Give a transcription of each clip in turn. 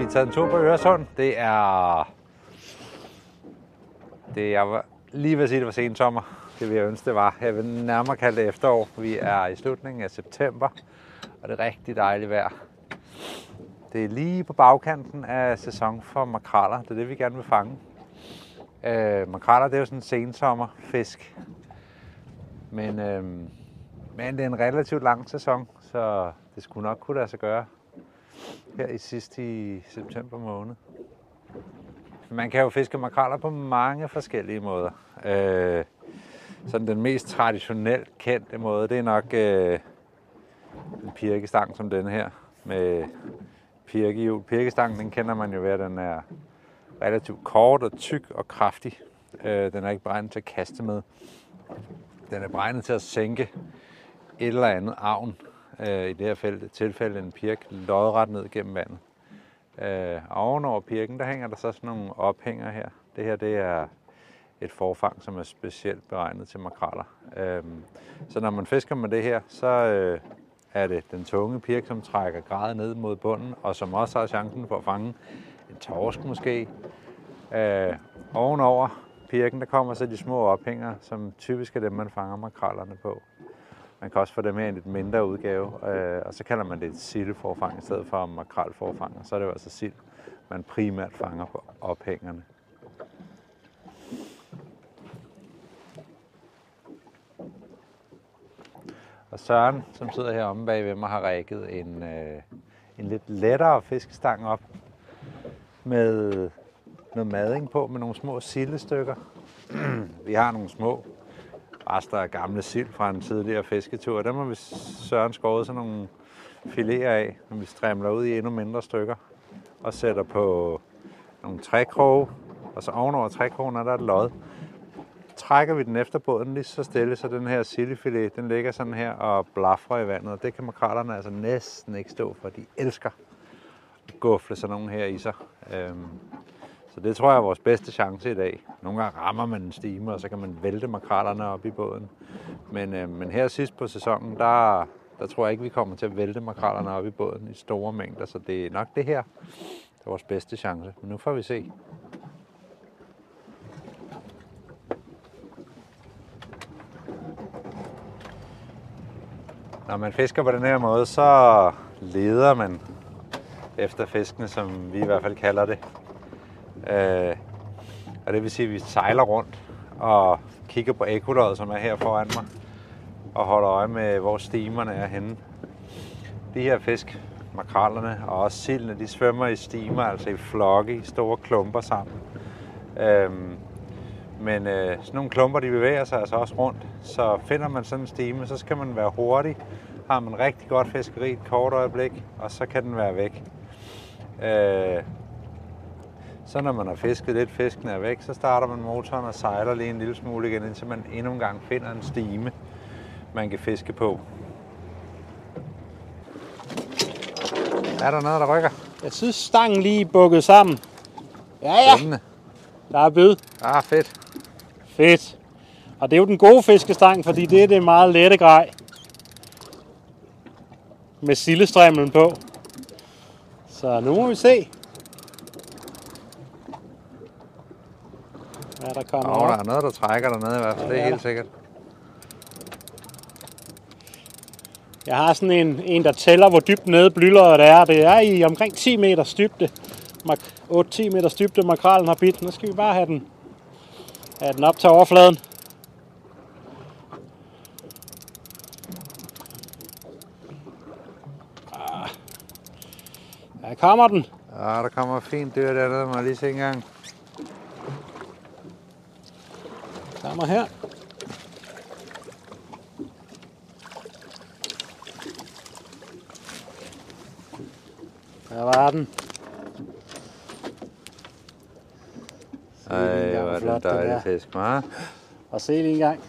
vi taget en tur på Øresund. Det er... Det er lige ved at sige, det var sen sommer. Det vil jeg ønske, det var. Jeg vil nærmere kalde det efterår. Vi er i slutningen af september, og det er rigtig dejligt vejr. Det er lige på bagkanten af sæson for makraller. Det er det, vi gerne vil fange. Øh, makraller, det er jo sådan en sensommerfisk. Men, øh, men det er en relativt lang sæson, så det skulle nok kunne lade sig gøre her i sidste i september måned. Man kan jo fiske makraller på mange forskellige måder. Øh, sådan den mest traditionelt kendte måde, det er nok øh, en pirkestang som den her, med pirkehjul. Pirkestangen, den kender man jo ved, at den er relativt kort og tyk og kraftig. Øh, den er ikke beregnet til at kaste med. Den er beregnet til at sænke et eller andet avn, øh, i det her felt, tilfælde en pirk, lodret ned gennem vandet. Øh, ovenover pirken, der hænger der så sådan nogle ophænger her. Det her, det er et forfang, som er specielt beregnet til makraller. Øh, så når man fisker med det her, så øh, er det den tunge pirk, som trækker gradet ned mod bunden, og som også har chancen for at fange en torsk måske. Øh, ovenover pirken, der kommer så de små ophænger, som typisk er dem, man fanger makrallerne på. Man kan også få det med i en lidt mindre udgave, øh, og så kalder man det et sildeforfang i stedet for makralforfang, og så er det jo altså sild, man primært fanger på ophængerne. Og Søren, som sidder her omme bagved mig, har rækket en, øh, en lidt lettere fiskestang op med noget mading på med nogle små sildestykker. Vi har nogle små rester af gamle sild fra en tidligere fisketur. Dem har vi Søren skåret sådan nogle filéer af, som vi strimler ud i endnu mindre stykker og sætter på nogle trækroge. Og så ovenover trækrogen er der et lod. Trækker vi den efter båden lige så stille, så den her sildefilet, den ligger sådan her og blaffer i vandet. Og det kan makrallerne altså næsten ikke stå for. De elsker at gufle sådan nogle her i sig. Øhm, så det tror jeg er vores bedste chance i dag. Nogle gange rammer man en stime, og så kan man vælte makrallerne op i båden. Men, øh, men her sidst på sæsonen, der, der tror jeg ikke, vi kommer til at vælte makrallerne op i båden i store mængder. Så det er nok det her, der er vores bedste chance. Men nu får vi se. Når man fisker på den her måde, så leder man efter fiskene, som vi i hvert fald kalder det. Øh, og det vil sige, at vi sejler rundt og kigger på ekkoloddet, som er her foran mig, og holder øje med, hvor stimerne er henne. De her fisk, makrallerne og også sildene, de svømmer i stimer, altså i flokke, i store klumper sammen. Øhm, men øh, sådan nogle klumper, de bevæger sig altså også rundt. Så finder man sådan en stime, så skal man være hurtig. Har man rigtig godt fiskeri et kort øjeblik, og så kan den være væk. Øh, så når man har fisket lidt, fisken er væk, så starter man motoren og sejler lige en lille smule igen, indtil man endnu en gang finder en stime, man kan fiske på. Er der noget, der rykker? Jeg synes, stangen lige bukket sammen. Ja, ja. Spændende. Der er bid. Ah, fedt. Fedt. Og det er jo den gode fiskestang, fordi det er det meget lette grej. Med sildestræmmen på. Så nu må vi se, hvad der kommer Og der er noget, der trækker dernede i hvert fald. Ja, Det er ja. helt sikkert. Jeg har sådan en, en der tæller, hvor dybt nede blyløjet er. Det er i omkring 10 meter dybde. Mak- 8-10 meter dybde, makralen har bidt. Nu skal vi bare have den, have den op til overfladen. Ah. Der kommer den. Ja, der kommer fint dyr dernede. Må jeg lige se en Kommer her. Der var den. Ej, hvor er det er. fisk, hva'? Og se lige en gang.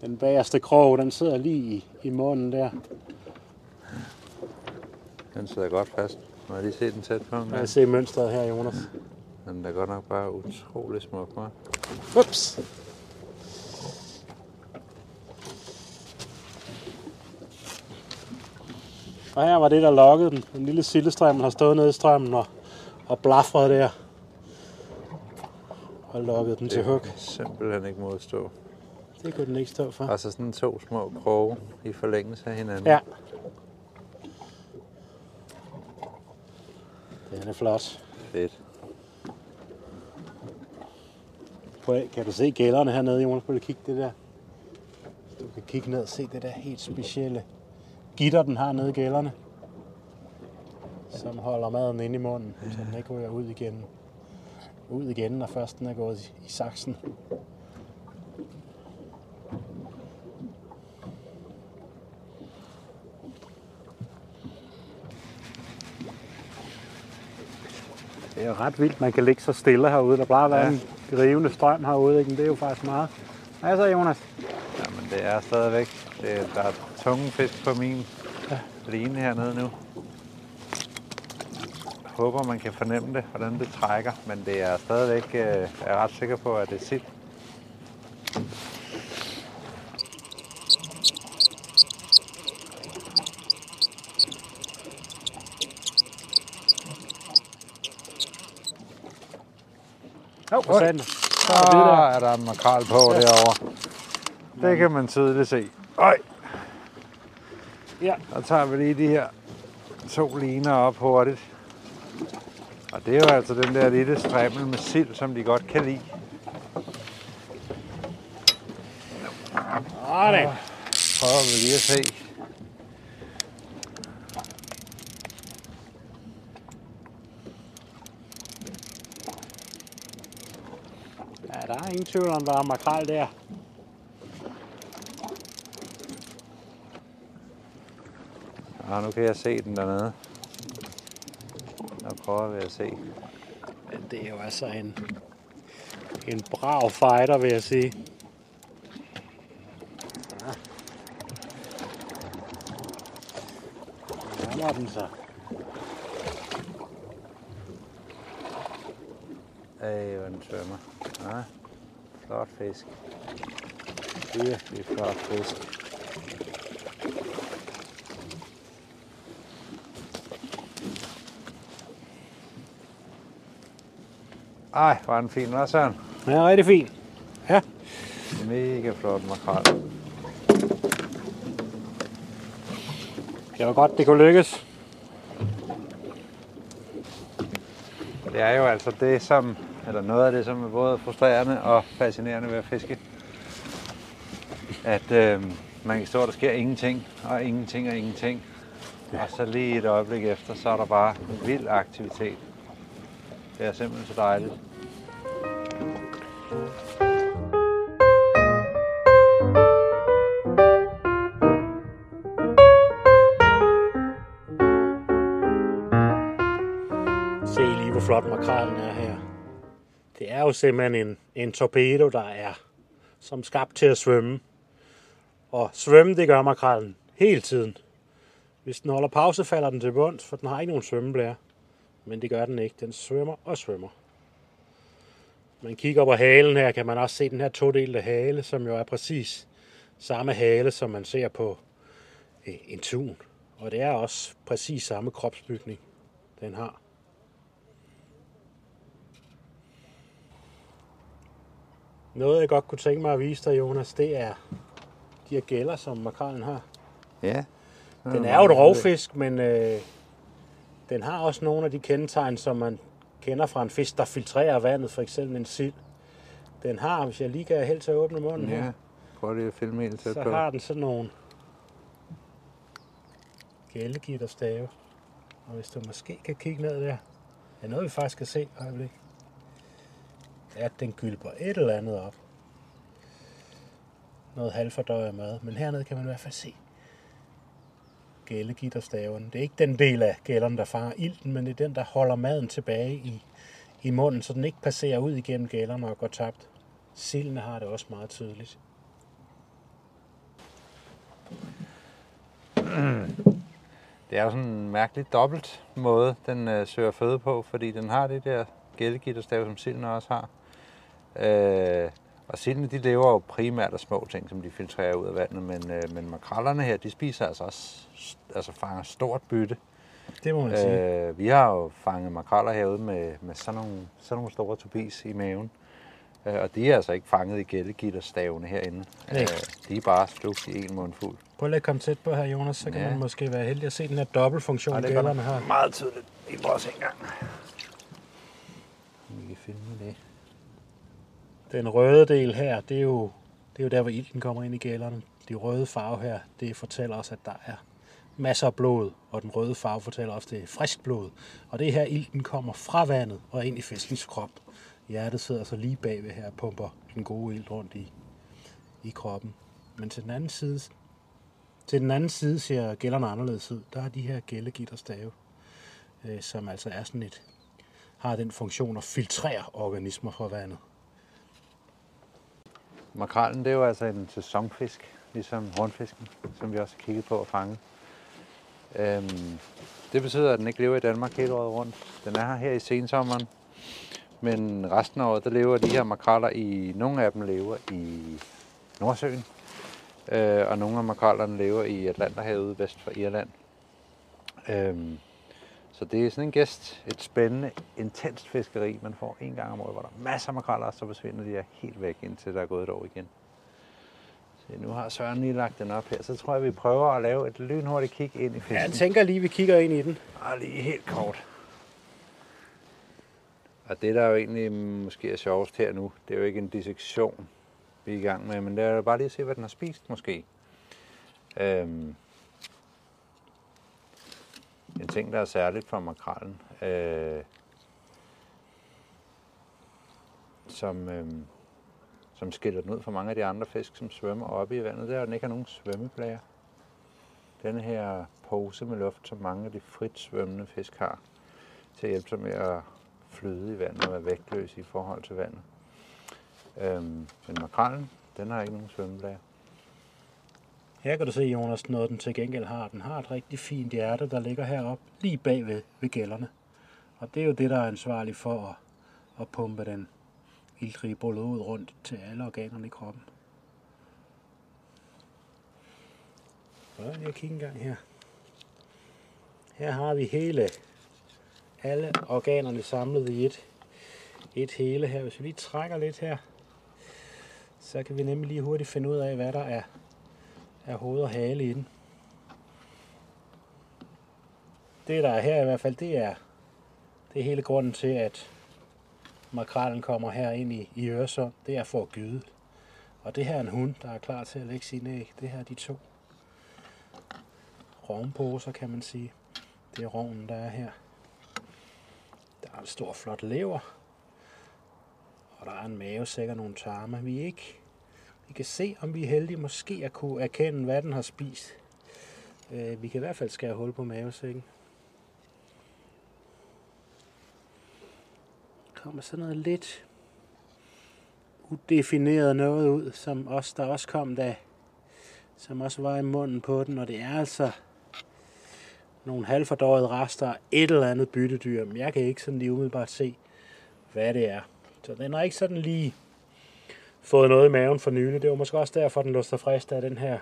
Den bagerste krog, den sidder lige i, i munden der. Den sidder godt fast. Må jeg lige se den tæt på? gang? kan se mønstret her, Jonas. Den er godt nok bare utrolig smuk, hva'? Ups. Og her var det, der lokkede den. Den lille sildestrøm har stået nede i strømmen og, og blafret der. Og lokkede den til hug. Simpelthen ikke modstå. Det kunne den ikke stå for. Og så sådan to små kroge i forlængelse af hinanden. Ja. Den er flot. Fedt. Prøv, kan du se gælderne hernede, Jonas? Prøv at kigge det der. Du kan kigge ned og se det der helt specielle gitter, den har nede i gælderne. Som holder maden inde i munden, så den ikke ryger ud igen. Ud igen, når først den er gået i, saksen. Det er ret vildt, man kan ligge så stille herude. Der plejer at være Ja. en rivende strøm herude, ikke? Men det er jo faktisk meget. Hvad så, Jonas? Jamen, det er stadigvæk... Det, der er tunge fisk på min Ja. line hernede nu. Jeg håber, man kan fornemme det, hvordan det trækker. Men det er stadigvæk... Øh, jeg er ret sikker på, at det er sild. For. Så er der. er der en makrel på derovre. Det kan man tydeligt se. Øj, Ja, så tager vi lige de her to liner op hurtigt. Og det er jo altså den der lille strimmel med sild, som de godt kan lide. sådan. Prøver vi lige at se. Ja, der er ingen tvivl om, der er makrel der. Ja, nu kan jeg se den dernede. Nu prøver vi at se. Men det er jo altså en, en brav fighter, vil jeg sige. Ja. Nærmer den sig. Ej, hvor den svømmer. Ja, flot fisk. Virkelig flot fisk. Ej, er den fin, hva' Søren? Ja, rigtig fint. Ja, Mega flot makrel. det var godt, det kunne lykkes. Det er jo altså det, som, eller noget af det, som er både frustrerende og fascinerende ved at fiske. At øh, man kan stå, der sker ingenting, og ingenting og ingenting. Og så lige et øjeblik efter, så er der bare en vild aktivitet. Det er simpelthen så dejligt. Jo simpelthen en, en torpedo, der er som skabt til at svømme. Og svømme, det gør makrallen hele tiden. Hvis den holder pause, falder den til bunds, for den har ikke nogen svømmeblære. Men det gør den ikke. Den svømmer og svømmer. Man kigger på halen her, kan man også se den her todelte hale, som jo er præcis samme hale, som man ser på øh, en tun. Og det er også præcis samme kropsbygning, den har. Noget, jeg godt kunne tænke mig at vise dig, Jonas, det er de her gælder, som makralen har. Ja. Den er jo et rovfisk, men øh, den har også nogle af de kendetegn, som man kender fra en fisk, der filtrerer vandet, for eksempel en sild. Den har, hvis jeg lige kan helt til at åbne munden her, Ja. Prøv lige at filme helt tæt så på. har den sådan nogle gældegitterstave. Og hvis du måske kan kigge ned der, er noget, vi faktisk kan se. Øjeblik. At den gylper et eller andet op. Noget halvfordøjet mad. Men hernede kan man i hvert fald se gællegitterstaven. Det er ikke den del af gælderen, der farer ilten, men det er den, der holder maden tilbage i, i munden, så den ikke passerer ud igennem gælderne og går tabt. Sildene har det også meget tydeligt. Det er jo sådan en mærkelig dobbelt måde, den øh, søger føde på, fordi den har det der gældegitterstav, som silden også har. Øh, Og sildene, de lever jo primært af små ting, som de filtrerer ud af vandet, men, øh, men makrallerne her, de spiser altså også, altså fanger stort bytte. Det må man sige. Øh, vi har jo fanget makraller herude med, med sådan, nogle, sådan nogle store tobis i maven. Øh, og de er altså ikke fanget i gældegitterstavene herinde. Nej. Øh, de er bare slugt i en mundfuld. Prøv lige at komme tæt på her, Jonas, så kan Ja. man måske være heldig at se den her dobbeltfunktion, det gælderne har. meget tydeligt. Vi prøver os en gang. Vi kan finde det. Den røde del her, det er jo, det er jo der, hvor ilten kommer ind i gælderne. De røde farve her, det fortæller os, at der er masser af blod, og den røde farve fortæller os, at det er frisk blod. Og det er her, ilten kommer fra vandet og ind i fiskens krop. Hjertet sidder så lige bagved her og pumper den gode ilt rundt i, i kroppen. Men til den anden side, til den anden side ser gælderne anderledes ud. Der er de her gællegitterstave, øh, som altså er sådan et, har den funktion at filtrere organismer fra vandet. Makrallen, det er jo altså en sæsonfisk, ligesom hornfisken, som vi også har kigget på at fange. Øhm, det betyder, at den ikke lever i Danmark hele året rundt. Den er her, her i sensommeren, men resten af året, der lever de her makraller i, nogle af dem lever i Nordsøen, øh, og nogle af makrallerne lever i Atlanterhavet vest for Irland. Øhm, så det er sådan en gæst, et spændende, intenst fiskeri, man får en gang om året, hvor der er masser af makraller, og så forsvinder de her helt væk, indtil der er gået et år igen. Så nu har Søren lige lagt den op her, så tror jeg, vi prøver at lave et lynhurtigt kig ind i Ja, fisken. jeg tænker lige, vi kigger ind i den. Og lige helt kort. Og det, der jo egentlig måske er sjovest her nu, det er jo ikke en dissektion, vi er i gang med, men det er jo bare lige at se, hvad den har spist måske. Øhm, en ting, der er særligt for makrallen, øh, som, øh, som skiller den ud fra mange af de andre fisk, som svømmer oppe i vandet, det er, at den ikke har nogen svømmeplager. Denne her pose med luft, som mange af de frit svømmende fisk har, til at hjælpe sig med at flyde i vandet og være vægtløs i forhold til vandet. Øhm, men makrallen, den har ikke nogen svømmeblære. Her kan du se, Jonas, noget den til gengæld har. Den har et rigtig fint hjerte, der ligger heroppe lige bagved ved gælderne. Og det er jo det, der er ansvarligt for at, at pumpe den iltrige blod rundt til alle organerne i kroppen. Prøv lige at kigge en gang her. Her har vi hele, alle organerne samlet i et, et hele her. Hvis vi lige trækker lidt her, så kan vi nemlig lige hurtigt finde ud af, hvad der er er hoved og hale i den. Det der er her i hvert fald, det er, det er hele grunden til, at makrallen kommer her ind i, i Øresund. Det er for at gyde. Og det her er en hund, der er klar til at lægge sine æg. Det her er de to rovnposer, kan man sige. Det er rovnen, der er her. Der er en stor flot lever. Og der er en mave, sikkert nogle tarme. Vi er ikke vi kan se, om vi er heldige måske at kunne erkende, hvad den har spist. Øh, Vi kan i hvert fald skære hul på mavesækken. Kommer sådan noget lidt udefineret noget ud, som også, der også kom da, som også var i munden på den, og det er altså nogle halvfordøjet rester af et eller andet byttedyr, men jeg kan ikke sådan lige umiddelbart se, hvad det er. Så den er ikke sådan lige fået noget i maven for nylig. Det var måske også derfor, den lå så frisk af den her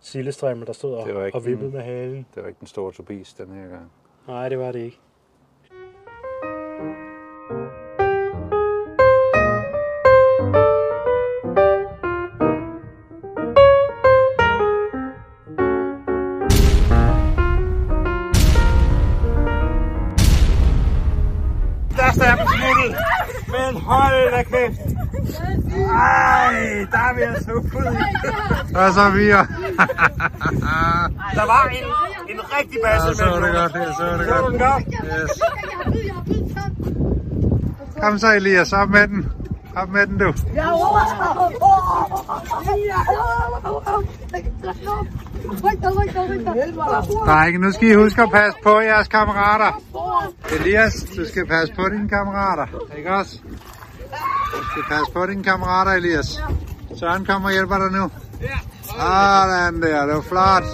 sildestrømme, der stod og, og vippede den- med halen. Det var ikke den store tobis den her gang. Nej, det var det ikke. største af dem smuttet. Men hold da kæft. Hvad så, Via? Der var en, en rigtig masse Jeg så det godt, jeg så det Så du godt. Yes. Kom så, Elias, op med den. Op med den, du. Drenge, nu skal I huske at passe på jeres kammerater. Elias, du skal passe på dine kammerater, ikke også? Du skal passe på dine kammerater, Elias. Søren kommer og hjælper dig nu. Sådan der, det var flot.